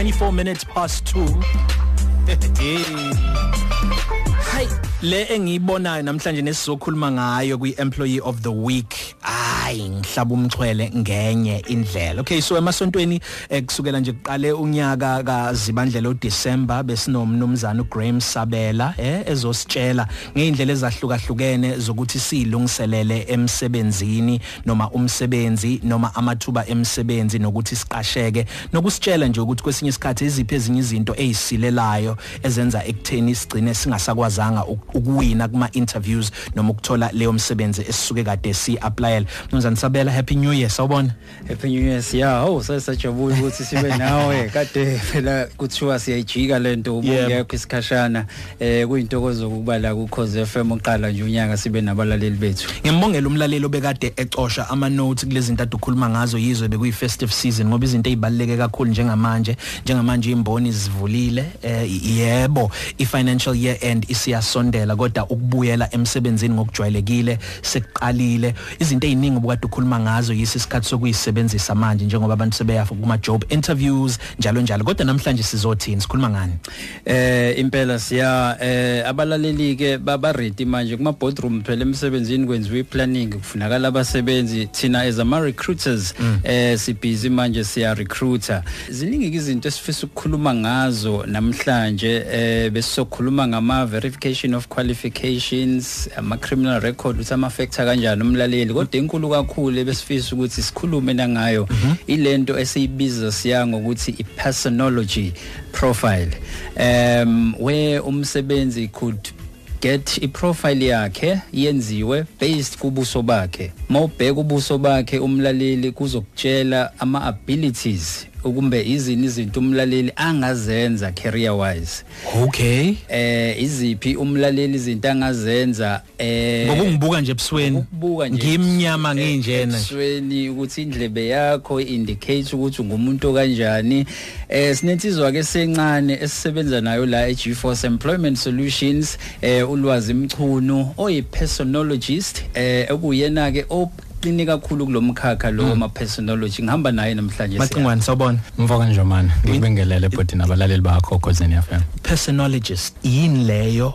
24 minutes past 2 Hi le engiyibonayo namhlanje nesizokhuluma ngayo kwi employee of the week. Hayi ngihlaba umxhwele ngenye indlela. Okay so emasontweni eh, kusukela nje kuqale unyaka kaZibandlela uDecember besinomnumzana uGraham Sabela eh ezositshela ngeindlela ezahlukahlukene zokuthi silungiselele emsebenzini noma umsebenzi noma amathuba emsebenzi nokuthi siqasheke nokusitshela nje ukuthi kwesinye isikhathi iziphi ezinye izinto ezisilelayo ezenza ekutheni sigcine singasakwazanga ukuwina kuma interviews noma ukuthola leyo msebenzi esisuke kade si applyela mnumzane Sabela happy new year sawubona. Happy new year yeah oh sasajabula ukuthi sibe nawe. Kade phela kuthiwa siyayijika lento ubungekho isikhashana. Eh kuyintokozo ukuba la ku Cause FM uqala nje unyaka sibe nabalaleli bethu. Ngiyambongela umlaleli obekade ecosha ama notes kulezi zinto adukhuluma ngazo yizwe bekuyi festive season ngoba izinto ezibaleke kakhulu njengamanje njengamanje imboni zivulile. Eh yebo i financial year end isiyasondela kodwa ukubuyela emsebenzini ngokujwayelekile sekuqalile. Izinto eziningi obukade ukhuluma ngazo yisi isikhathi sokuyisebenzisa manje njengoba abantu sebeyafa kuma job interviews njalo njalo. Kodwa namhlanje sizothini? Sikhuluma ngani? Eh impela siya eh abalaleli ke baba ready manje kuma boardroom phela emsebenzini kwenziwe planning kufunakala abasebenzi thina as ama recruiters mm. eh sibhizi manje siya recruiter ziningi izinto esifisa ukukhuluma ngazo namhlanje eh besizokhuluma ngama verification of qualifications ama criminal record uthi ama factor kanjani umlaleli. Kodwa enkulu kakhulu besifisa ukuthi sikhulume nangayo mhm. ilento esiyibiza siya ngokuthi i personology profile. Um where umsebenzi could get iprofile yakhe yenziwe based kubuso bakhe. Mawubheka ubuso bakhe umlaleli kuzokutshela ama abilities ukumbe izini izinto umlaleli angazenza career wise. Okay. Eh iziphi umlaleli izinto angazenza eh ngokungibuka nje ebusweni. ukubuka nje ngimnyama nginjena ebusweni ukuthi indlebe yakho indicate ukuthi ungumuntu kanjani eh sinensizwa ke sencane esisebenza nayo la e GeForce Employment Solutions eh ulwazi mchunu oyi personologist eh ekuyena ke uqine kakhulu kulomkhakha lo ma personology ngihamba naye namhlanje Macingwane sawubona. Mvoka Njomani ngikubingelele bhuti nabalaleli bakho Khosini FM Personologist yini leyo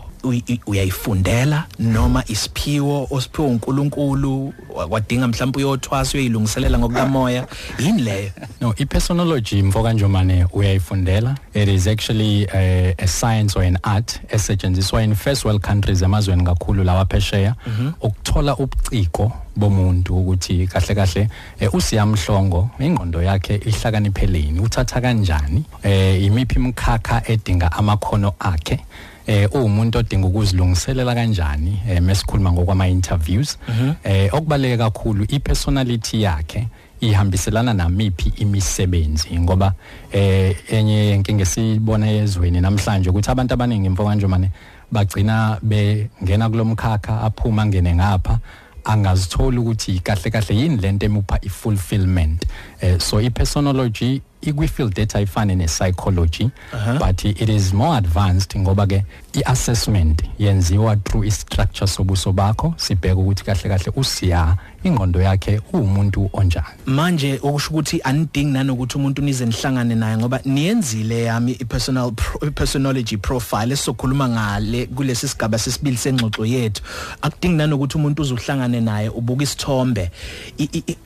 uyayifundela noma isiphiwo? Osiphiwe uNkulunkulu wadinga mhlawumbe uyothwasa uyilungiselela ngokukamoya. Yini leyo? No ipersonalogy mfoka njomane uyayifundela? It is actually a, a science or an art esetshenziswa in first world countries emazweni kakhulu lawa phesheya. Mhm. ukuthola ubuciko bomuntu ukuthi kahle kahle usiyamhlongo ingqondo yakhe ihlakanipheleni uthatha kanjani? Eh imiphi imkhakha edinga amakhono akhe? Eh uwumuntu odinga ukuzilungiselela kanjani eh mesikhuluma ngokwama interviews mhm. eh okubaleke kakhulu ipersonality yakhe ihambiselana namiphi imisebenzi? Ngoba eh enye inkinga esibona ezweni namhlanje ukuthi abantu abaningi mfo kanje manje bagcina bengena kulomkhakha aphuma ngene ngapha angazithola ukuthi kahle kahle yini lento emupha ifulfillment eh so ipersonalogy ikwi-field data ifane ne-psychology uh -huh. but it is more advanced ngoba ke i-assessment yenziwa through i-structure sobuso bakho sibheke ukuthi kahle kahle usiya ingqondo yakhe uwumuntu onjani manje okusho ukuthi anidingi nanokuthi umuntu nize nihlangane naye ngoba niyenzile yami i-personal pro, personology profile esizokhuluma ngale kulesi sigaba sesibili sengxoxo yethu. Akudingi nanokuthi umuntu uzuhlangane naye ubuka isithombe.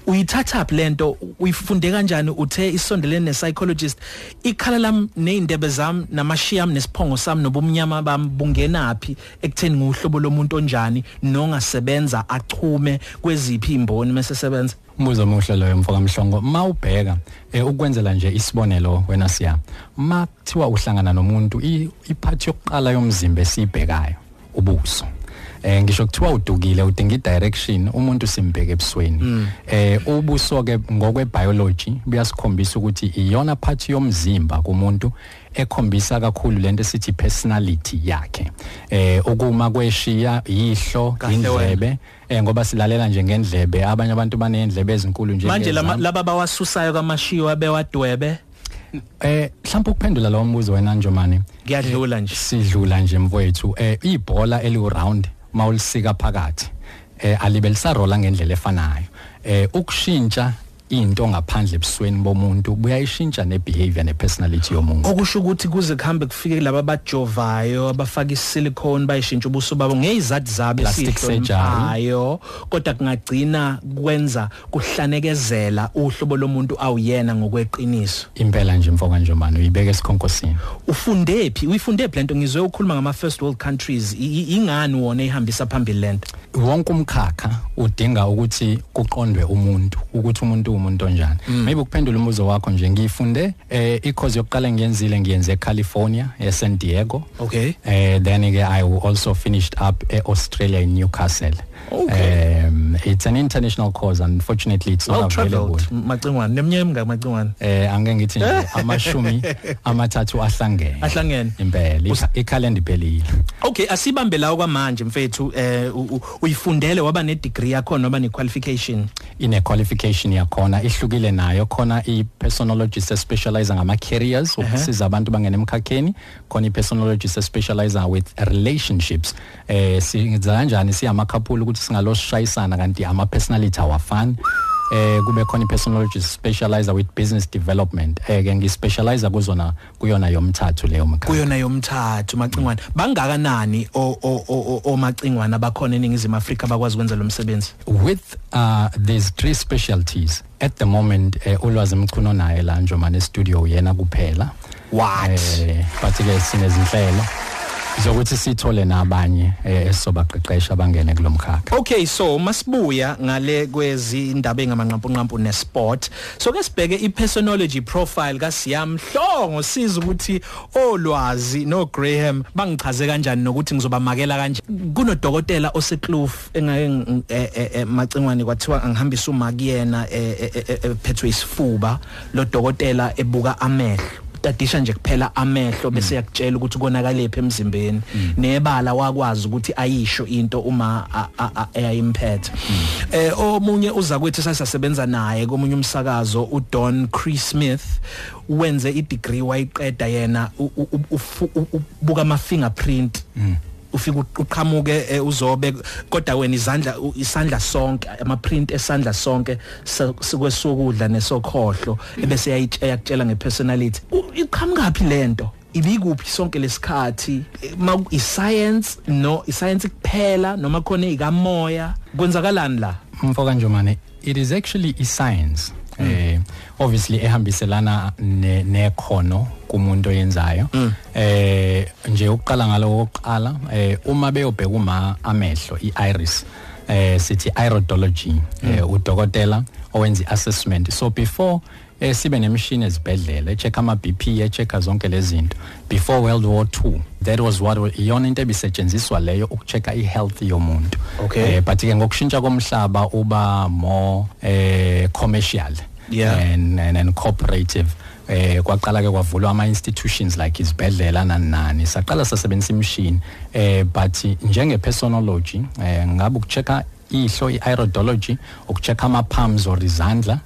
Uyithatha up lento uyifunde kanjani? Uthe isondelene ne-psychologist ikhala lam ney'ndebe zami namashiyami nesiphongo sami nobumnyama bami bungenaphi ekutheni nguhlobo lomuntu onjani? Nongasebenza achume kweziphi imboni mesesebenza umbuzo omuhle loyo mfoka mhlongo. Mawubheka eh, ukwenzela nje isibonelo wena siya. Makuthiwa uhlangana nomuntu iphathi yokuqala yomzimba esibhekayo ubuso. Eh ngisho kuthiwa udukile udinga i-direction umuntu simbheke ebusweni. Mm. eh ubuso ke ngokwe biology buyasikhombisa ukuthi iyona part yomzimba kumuntu ekhombisa kakhulu lento esithi personality yakhe. Eh ukuma kweshiya ihlo indlebe eh ngoba silalela nje ngendlebe. Abanye abantu banendlebe ezinkulu nje manje laba bawasusayo kamashiyo abewadwebe eh mhlawumbe ukuphendula lo mbuzo wena Njomani? Ngiyadlula nje. Sidlula nje mfowethu. Eh ibhola eli round mawulisika phakathi eh alibe lisarola ngendlela efanayo. Eh ukushintsha into ngaphandle ebusweni bomuntu buyayishintsha nebehavior nepersonality yomuntu. Okusho ukuthi kuze kuhambe kufike laba abajovayo abafaka isilicone bayishintsha ubuso babo ngezizathu zabo Plastic esihlonipayo kodwa kungagcina kwenza kuhlanekezela uhlobo lomuntu awuyena ngokweqiniso. Impela nje mfoka njomani uyibeka esikhonkosini. Ufunde phi? Uyifunde phi lento ngizwe ukhuluma ngama first world countries I- i- ingani wona ihambisa phambili lento wonke umkhakha udinga ukuthi kuqondwe umuntu ukuthi umuntu umuntu onjani. Maybe ukuphendula umbuzo wakho nje ngiyifunde eh i-course yokuqala engiyenzile ngiyenze eCalifornia eSan Diego. Okay. Eh then ke I also finished up eAustralia in Newcastle. Okay. um it's an international course unfortunately it's well not available traveled macingwane neminyaka emingaki macingwane eh angeke ngithi nje amashumi amathathu ahlangene. Ahlangene. impela ikha- ikhalenda iphelile Okay asibambe lawo kwamanje mfethu. Eh u- u- uyifundele waba ne degree yakho noma ne qualification ine qualification yakhona ihlukile nayo. Khona i personologist specializer ngama careers ukusiza abantu bangena emkhakheni. Khona i personologist specializer with relationships. Eh siyenza kanjani siyama couple ukuthi singaloshayisana kanti ama personality awafani. Eh kube khona i personologist specializer with business development. Eh ke ngispecialize kuzona kuyona yomthathu leyo mkhakha. Kuyona yomthathu macingwane. Bangakanani o o- o o- macingwane abakhona eningizimu Afrika bakwazi ukwenza lo msebenzi? With uh these three specialties at the moment uh, ulwazi mchuno naye la njomane studio yena kuphela. What? eh but ke sinezinhlelo. Zokuthi sithole nabanye eh, esisobaqeqesha bangene kulomkhakha Okay so masibuya ngale kwezi indaba engamanqampu nqampu nesport. So ke sibheke ipersonality profile kaSiyamhlongo siza ukuthi olwazi no Graham bangichaze kanjani nokuthi ngizobamakela kanje? Kunodokotela osekloof engake macingwane kwathiwa angihambisa uma kuyena ephethwe isifuba lo dokotela ebuka amehlo. Tadisha nje kuphela amehlo bese yakutshela ukuthi konakalephi emzimbeni nebala wakwazi ukuthi ayisho into uma eyayimphethe eh omunye uza kwethi sasebenza naye komunye umsakazo uDon Chris Smith wenze i-degree wayiqeda yena ubuka ama fingerprint ufika uqhamuke eh, uzobe kodwa wena izandla isandla sonke ama print esandla sonke sikwesokudla nesokhohlo ebese yayitshela ngepersonality. Iqhamukapi lento ibikuphi sonke lesikhathi ma iscience no iscience kuphela noma khona ikamoya kwenzakalani la? Mfoka njomane it is actually i science eh obviously ehambiselana ne- nekhono kumuntu oyenzayo. Eh nje ukuqala ngalo oqala eh uma beyobheka uma amehlo iiris eh sithi iridology eh udokotela owenza assessment so before eh sibe nemishini ezibhedlela echeck ama BP echeck zonke lezi zinto. Before world war 2 that was what iyona into ebisetshenziswa leyo ukuchecka ihealth yomuntu. Okay. eh but ke ngokushintsha komhlaba uba more eh commercial. Yeah. and, and and cooperative eh kwaqala ke kwavulwa ama institutions like izibhedlela nani nani saqala sasebenzisa imishini eh but njenge personology eh ngabe ukuchecka ihlo iiridology ukuchecka ama palms or izandla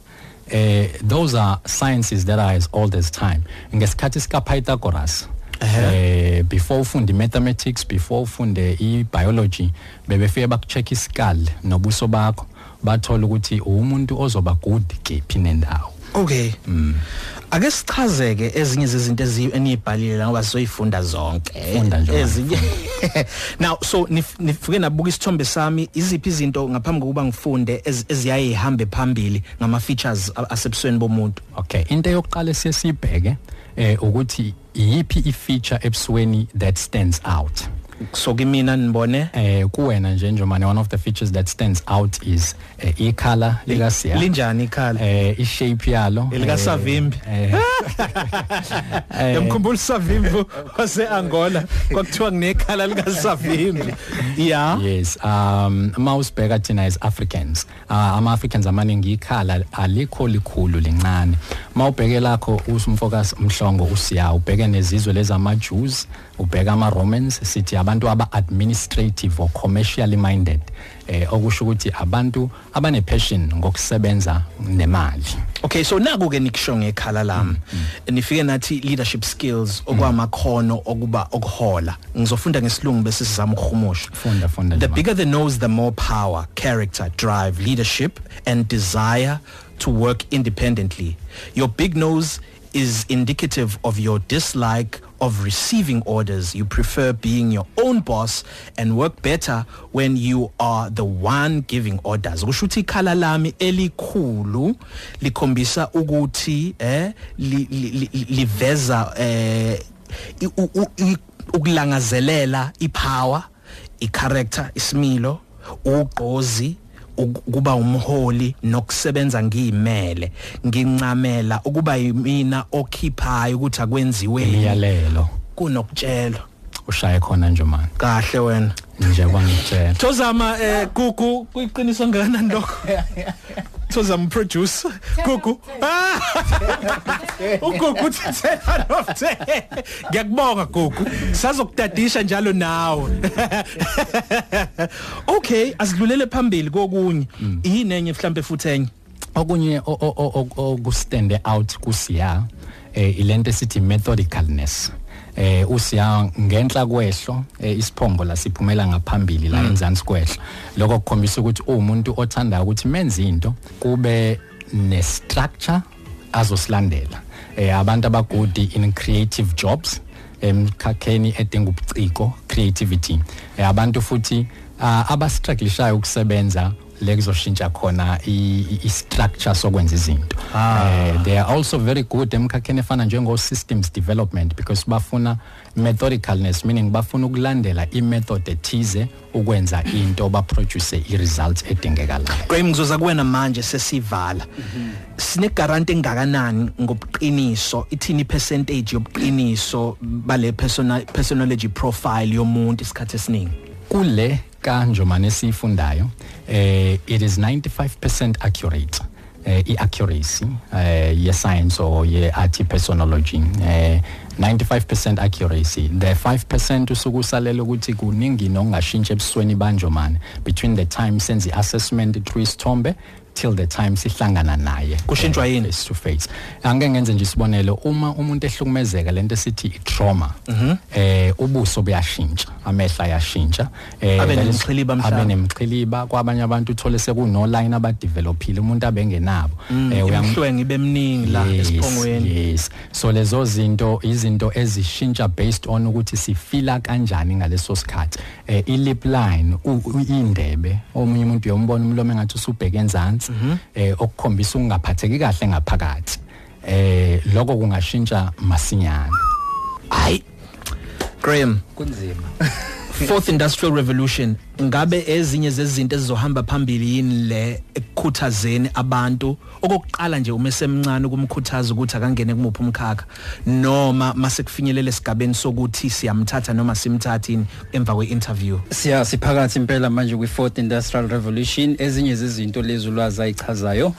eh those are sciences that are as old as time. Ngesikhathi sika Pythagoras eh before ufunde mathematics before ufunde ibiology bebefike bakucheck isikal nobuso bakho. Bathola ukuthi umuntu ozoba good kephi nendawo. Okay. Ake sichazeke ezinye zezinto eziyibhalile la ngoba sizoyifunda zonke. Funda nje, ezinye now so nif- nifike nabuka isithombe sami iziphi izinto ngaphambi kokuba ngifunde ezi- eziyaye ihambe phambili ngama features a- asebusweni bomuntu? Okay into yokuqala sesibheke eh ukuthi yipi i feature ebusweni that stands out? So kimina nibone? Eh kuwena nje njomane one of the features that stands out is eh, icolor lika siya linjani ikhala eh i shape yalo. Elika eh, Savimbi. eh, eh, yamkhumbula Savimbi wase Angola kwakuthiwa kunekhala lika Savimbi yeah yes um mawusibheka thina as Africans uh, ama Africans amaningi ikhala alikho likhulu lincane. Mawubheke lakho usumfocus umhlongo usiya ubheke nezizwe lezi ama Jews ubheka ama Romans sithi abantu abantu aba administrative or commercially minded eh okusho ukuthi abantu abane passion ngokusebenza nemali. Okay so naku ke nikusho ngekhala lami nifike nathi leadership skills okwamakhono okuba okuhola. Ngizofunda ngesilungu bese sizama ukuhumusha Funda, funda, The bigger the nose the more power character drive leadership and desire to work independently. Your big nose is indicative of your dislike of receiving orders. You prefer being your own boss and work better when you are the one giving orders. Kusho ukuthi ikhala lami elikhulu likhombisa ukuthi eh li- li- li- liveza eh i- i- ukulangazelela ipower icharacter isimilo ugqozi ukuba umholi nokusebenza ngiyimele. Ngincamela ukuba yimina okhiphayo ukuthi akwenziwe imiyalelo. Kunokutshelo ushaye khona nje man kahle wena. Nje kwangitshela Thozama eh gugu kuyiqiniso nganani lokho? Thozama producer gugu Ah! ugugu uthi 10 out of 10 ngiyakubonga gugu sazokudadisha njalo nawe. Okay asidlulele phambili kokunye. Yini enye mhlambe futhi enye? Okunye o- o- o- o- okustand out kusiya eh ilento esithi methodicalness. Eh usiya ngenhla kwehlo eh, isiphongo la siphumela ngaphambili la enzansi kwehlo lokho kukhombisa ukuthi umuntu othanda ukuthi menze into kube ne structure azosilandela. Eh abantu abagudi in creative jobs emkhakheni edinga ubuciko creativity. Eh, abantu futhi uh, abastrugglishayo ukusebenza lekuzoshintsha khona i- i i- structure sokwenza izinto. Eh they are also very good emkhakheni efana njengo systems development because bafuna methodicalness meaning bafuna ukulandela i method ethize ukwenza into ba produce i results edingekalayo. Graham ngizoza kuwena manje sesivala. Sine guarantee engakanani ngobuqiniso ithini percentage yobuqiniso bale persona personality profile yomuntu isikhathi esiningi? Kule kanjomane sifundayo eh it is 95% accurate eh iaccuracy eh ye science or ye art personology eh 95% accuracy. The 5% usukusalela ukuthi kuningi nokungashintsha ebusweni banjomane between the time senze assessment through isithombe till the time sihlangana naye. Kushintshwa eh, yini? face to face. Angeke ngenze nje isibonelo uma umuntu ehlukumezeka lento esithi i-trauma eh ubuso buyashintsha amehla ayashintsha eh Abe leli- nemixhiliba mhlawumbe. abe nemixhiliba kwabanye abantu uthole sekuno line abadevelopile umuntu abengenabo eh uyam- umhlwengi bemningi la Yes, esiphongweni. yes. So lezo zinto izinto ezishintsha based on ukuthi sifila kanjani ngaleso sikhathi. Eh i lip line indebe omunye umuntu uyombona umlomo engathi usubheke enzansi eh okukhombisa ukungaphatheki kahle ngaphakathi. Eh lokho kungashintsha masinyane. Hayi Graham. Kunzima. fourth industrial revolution. Ngabe ezinye zezinto ezizohamba phambili yini le ekukhuthazeni abantu? Okokuqala nje uma esemncane kumkhuthaza ukuthi akangene kumuphi umkhakha noma mase kufinyelela esigabeni sokuthi siyamthatha noma simthathini emva kwe-interview? Siya siphakathi impela manje kwi fourth industrial revolution. Ezinye zezinto lezi ulwazi ayichazayo.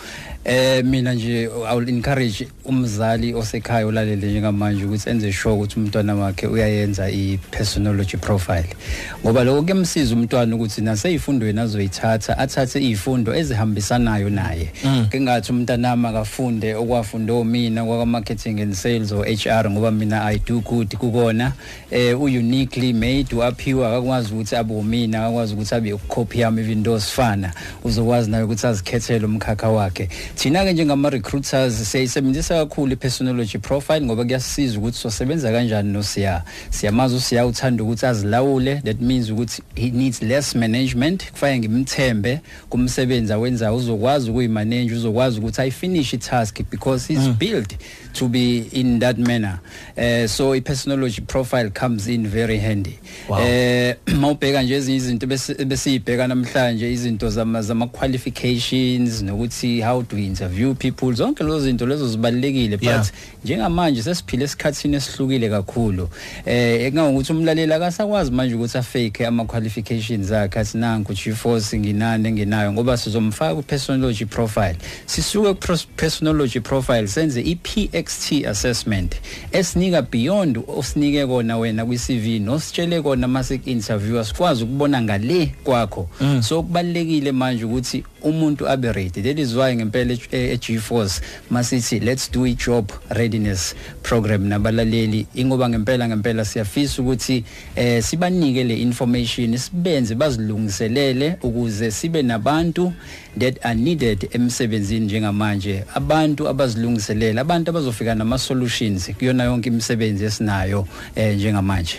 Eh mina nje i will encourage umzali osekhaya ulalele njengamanje ukuthi enze sure ukuthi umntwana wakhe uyayenza i personality profile. Ngoba lokho kuyamsiza umntwana ukuthi naseyifundweni azoyithatha athathe izifundo ezihambisanayo naye. Ke ngathi umntanami akafunde okwafunde omina kwa marketing and sales or HR ngoba mina i do good kukona. Eh u uniquely made waphiwa akakwazi ukuthi abe umina akakwazi ukuthi abe copy yami even though sifana. Uzokwazi naye ukuthi azikhethele umkhakha wakhe. Thina ke njengama recruiters siyayisebenzisa kakhulu i personality profile ngoba kuyasiza ukuthi sosebenza kanjani no siya siyamazi usiya uthanda ukuthi azilawule that means ukuthi he needs less management. Kufanele ngimthembe kumsebenzi awenzayo uzokwazi ukuyimanage uzokwazi ukuthi ayifinish i-task because he's built to be in that manner. Uh, so i-personality profile comes in very handy. Wow. eh mawubheka nje ezinye izinto besiyibheka namhlanje izinto zama zama qualifications nokuthi how do we interview people. Zonke lezo zinto lezo zibalekile but njengamanje sesiphile esikhatsini esihlukile kakhulu. Eh ekungangokuthi umlaleli akasakwazi manje ukuthi afake ama qualifications akhe athi nanku G4 nginane nginayo ngoba sizomfaka ku personology profile. Sisuke ku pros- personology profile senze i PXT assessment esinika beyond osinike kona wena kwi CV nositshele kona mase interview sikwazi ukubona ngale kwakho. So kubalekile manje ukuthi umuntu abe ready. That is why ngempela e- e G-Force masithi let's do a job readiness program nabalaleli. Ingoba ngempela ngempela siyafisa ukuthi eh sibanike le information sibenze bazilungiselele ukuze sibe nabantu that are needed emsebenzini njengamanje. Abantu abazilungiselela abantu abazofika nama solutions kuyona yonke imisebenzi esinayo eh njengamanje.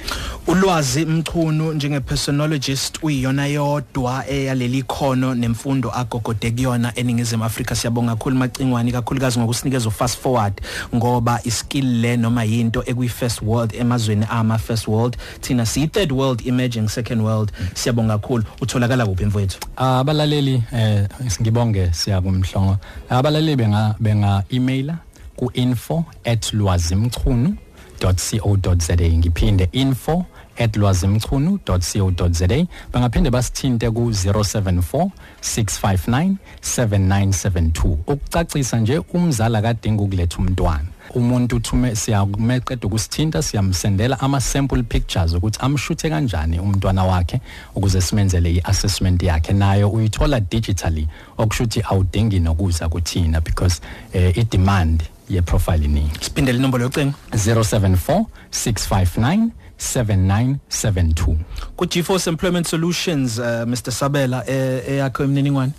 Ulwazi mchunu njenge personologist uyiyona yodwa eyaleli khono nemfundo agogode kuyona eningizimu Afrika. Siyabonga kakhulu macingwani kakhulukazi ngokusinikeza fast forward ngoba iskill le noma yinto ekwi first world emazweni ama first world. Thina si third world emerging second world. Siyabonga kakhulu. Utholakala kuphi mfowethu? Abalaleli eh ngibonge siyakumhlongo abalaleli benga benga emaila ku info@lwazimchunu.co.za ngiphinde info@lwazimchunu.co.za bangaphinde basithinte ku 074 659 7972 ukucacisa nje umzala kadinga ukuletha umntwana. Umuntu uthume siyakumeqeda ukusithinta siyamsendela ama sample pictures ukuthi amshuthe kanjani umntwana wakhe ukuze simenzele iassessment yakhe. Nayo uyithola digitally okushuthi awudingi nokuza kuthina because eh, i demand ye profile iningi siphindele inombolo yocingo 074 659 7972 ku G4 Employment Solutions uh, Mr Sabela eh, eyakho imininingwane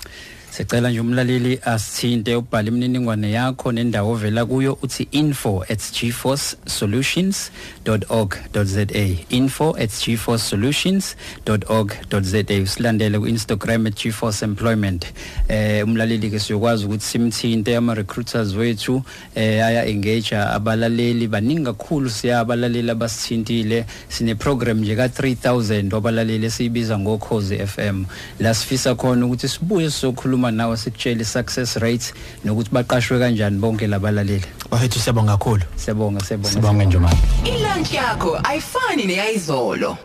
Sicela nje umlaleli asithinte ubhale imininingwane yakho nendawo ovela kuyo uthi info@gforcesolutions.org.za info@gforcesolutions.org.za usilandele ku Instagram @gforceemployment eh umlaleli ke siyokwazi ukuthi simthinte ama recruiters wethu eh aya engage abalaleli. Baningi kakhulu siya abalaleli abasithintile. Sine program nje ka 3000 wabalaleli esibiza ngokhozi FM la sifisa khona ukuthi sibuye sizokhuluma nawe sikutshela success rates nokuthi baqashwe kanjani bonke labalaleli. Bafethu siyabonga kakhulu. Siyabonga siyabonga sibonge nje manje ilunch yakho ayifani neyizolo